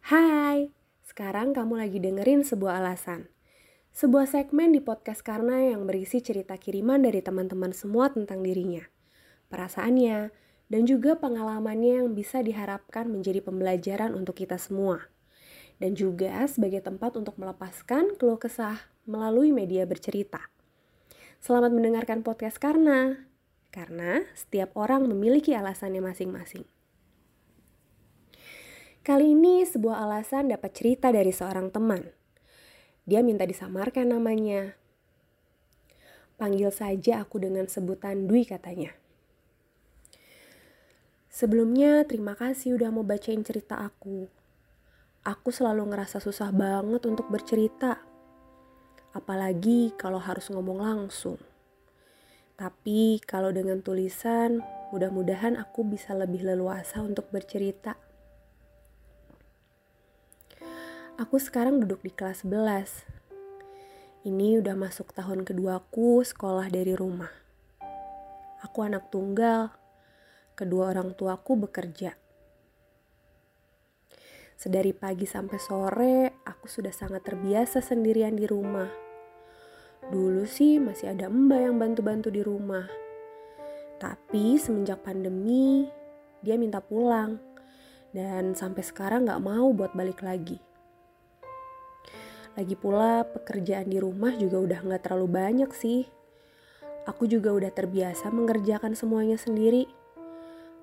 Hai, sekarang kamu lagi dengerin sebuah alasan. Sebuah segmen di podcast Karna yang berisi cerita kiriman dari teman-teman semua tentang dirinya, perasaannya, dan juga pengalamannya yang bisa diharapkan menjadi pembelajaran untuk kita semua. Dan juga sebagai tempat untuk melepaskan keluh kesah melalui media bercerita. Selamat mendengarkan podcast Karna, karena setiap orang memiliki alasannya masing-masing. Kali ini sebuah alasan dapat cerita dari seorang teman. Dia minta disamarkan namanya. Panggil saja aku dengan sebutan Dwi katanya. Sebelumnya terima kasih udah mau bacain cerita aku. Aku selalu ngerasa susah banget untuk bercerita. Apalagi kalau harus ngomong langsung. Tapi kalau dengan tulisan, mudah-mudahan aku bisa lebih leluasa untuk bercerita. Aku sekarang duduk di kelas 11. Ini udah masuk tahun keduaku sekolah dari rumah. Aku anak tunggal. Kedua orang tuaku bekerja. Sedari pagi sampai sore, aku sudah sangat terbiasa sendirian di rumah. Dulu sih masih ada mbak yang bantu-bantu di rumah. Tapi semenjak pandemi, dia minta pulang. Dan sampai sekarang gak mau buat balik lagi. Lagi pula pekerjaan di rumah juga udah gak terlalu banyak sih. Aku juga udah terbiasa mengerjakan semuanya sendiri.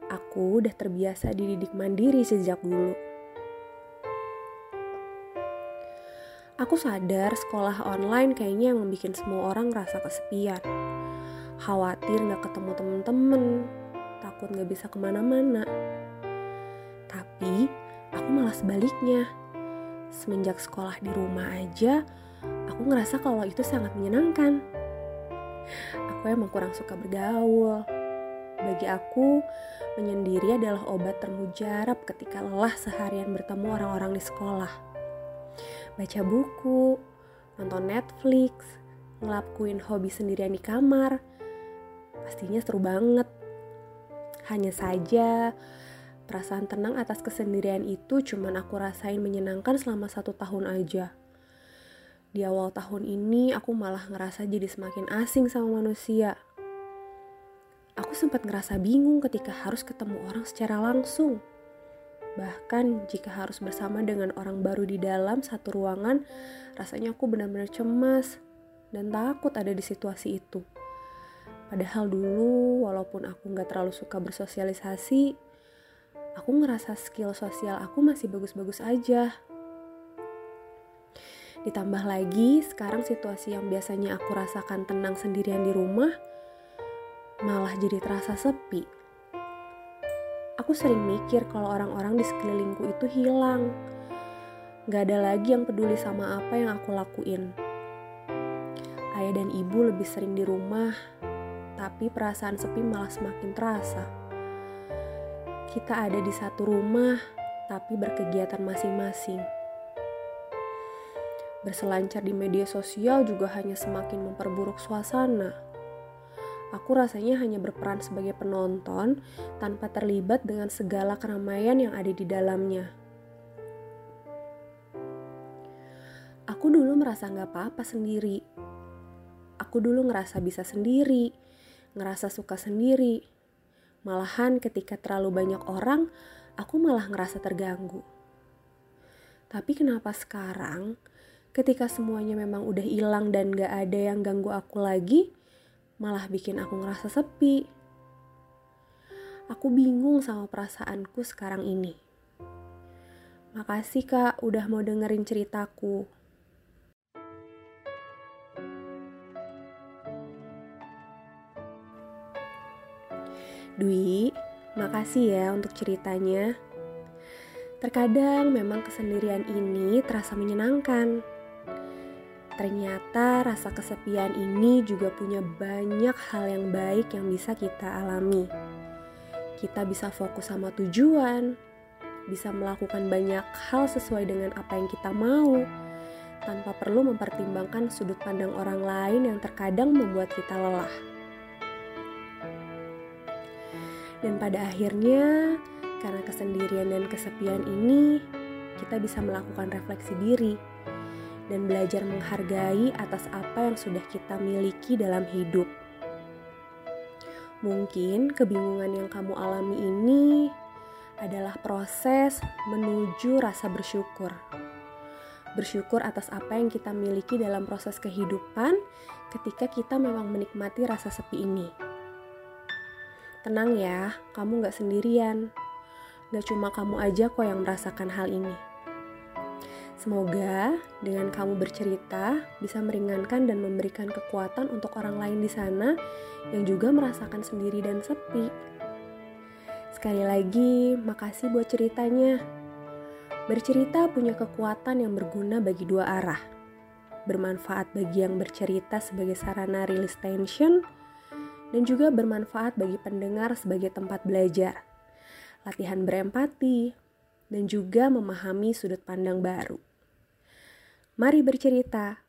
Aku udah terbiasa dididik mandiri sejak dulu. Aku sadar sekolah online kayaknya yang membuat semua orang rasa kesepian. Khawatir gak ketemu temen-temen, takut gak bisa ke mana-mana. Tapi aku malah sebaliknya semenjak sekolah di rumah aja, aku ngerasa kalau itu sangat menyenangkan. Aku emang kurang suka bergaul. Bagi aku, menyendiri adalah obat termujarab ketika lelah seharian bertemu orang-orang di sekolah. Baca buku, nonton Netflix, ngelakuin hobi sendirian di kamar, pastinya seru banget. Hanya saja, Perasaan tenang atas kesendirian itu cuman aku rasain menyenangkan selama satu tahun aja. Di awal tahun ini aku malah ngerasa jadi semakin asing sama manusia. Aku sempat ngerasa bingung ketika harus ketemu orang secara langsung. Bahkan jika harus bersama dengan orang baru di dalam satu ruangan, rasanya aku benar-benar cemas dan takut ada di situasi itu. Padahal dulu, walaupun aku nggak terlalu suka bersosialisasi, aku ngerasa skill sosial aku masih bagus-bagus aja. Ditambah lagi, sekarang situasi yang biasanya aku rasakan tenang sendirian di rumah, malah jadi terasa sepi. Aku sering mikir kalau orang-orang di sekelilingku itu hilang. Gak ada lagi yang peduli sama apa yang aku lakuin. Ayah dan ibu lebih sering di rumah, tapi perasaan sepi malah semakin terasa kita ada di satu rumah, tapi berkegiatan masing-masing. Berselancar di media sosial juga hanya semakin memperburuk suasana. Aku rasanya hanya berperan sebagai penonton tanpa terlibat dengan segala keramaian yang ada di dalamnya. Aku dulu merasa gak apa-apa sendiri. Aku dulu ngerasa bisa sendiri, ngerasa suka sendiri, Malahan ketika terlalu banyak orang, aku malah ngerasa terganggu. Tapi kenapa sekarang, ketika semuanya memang udah hilang dan gak ada yang ganggu aku lagi, malah bikin aku ngerasa sepi. Aku bingung sama perasaanku sekarang ini. Makasih kak udah mau dengerin ceritaku. Dwi, makasih ya untuk ceritanya. Terkadang memang kesendirian ini terasa menyenangkan. Ternyata rasa kesepian ini juga punya banyak hal yang baik yang bisa kita alami. Kita bisa fokus sama tujuan, bisa melakukan banyak hal sesuai dengan apa yang kita mau, tanpa perlu mempertimbangkan sudut pandang orang lain yang terkadang membuat kita lelah. Dan pada akhirnya, karena kesendirian dan kesepian ini, kita bisa melakukan refleksi diri dan belajar menghargai atas apa yang sudah kita miliki dalam hidup. Mungkin kebingungan yang kamu alami ini adalah proses menuju rasa bersyukur. Bersyukur atas apa yang kita miliki dalam proses kehidupan ketika kita memang menikmati rasa sepi ini. Tenang ya, kamu gak sendirian. Gak cuma kamu aja kok yang merasakan hal ini. Semoga dengan kamu bercerita bisa meringankan dan memberikan kekuatan untuk orang lain di sana yang juga merasakan sendiri dan sepi. Sekali lagi, makasih buat ceritanya. Bercerita punya kekuatan yang berguna bagi dua arah. Bermanfaat bagi yang bercerita sebagai sarana rilis tension, dan juga bermanfaat bagi pendengar sebagai tempat belajar, latihan berempati, dan juga memahami sudut pandang baru. Mari bercerita